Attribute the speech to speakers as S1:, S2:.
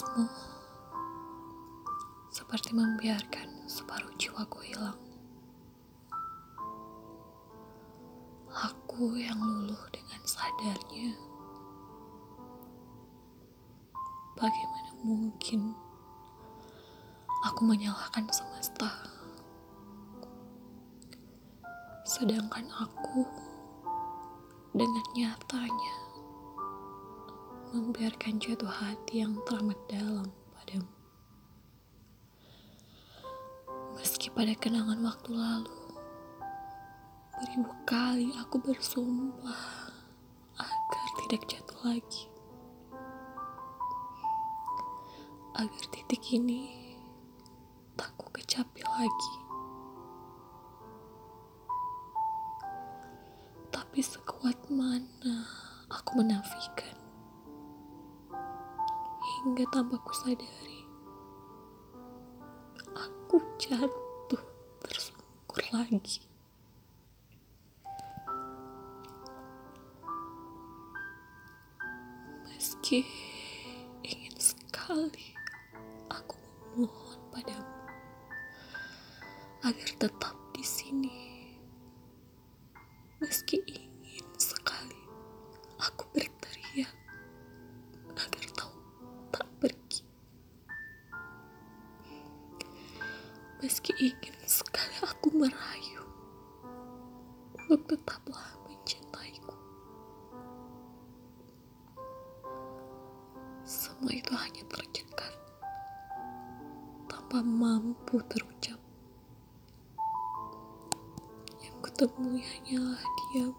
S1: Lenyapasmu seperti membiarkan separuh jiwaku hilang. Aku yang luluh dengan sadarnya. Bagaimana mungkin aku menyalahkan semesta? Sedangkan aku dengan nyatanya membiarkan jatuh hati yang teramat dalam padamu. Meski pada kenangan waktu lalu, beribu kali aku bersumpah agar tidak jatuh lagi. Agar titik ini tak ku kecapi lagi. Tapi sekuat mana aku menafikan hingga tanpa ku sadari. Aku jatuh tersungkur lagi. Meski ingin sekali aku memohon padamu agar tetap pergi. Meski ingin sekali aku merayu untuk tetaplah mencintaiku. Semua itu hanya tercekat tanpa mampu terucap. Yang kutemui hanyalah diam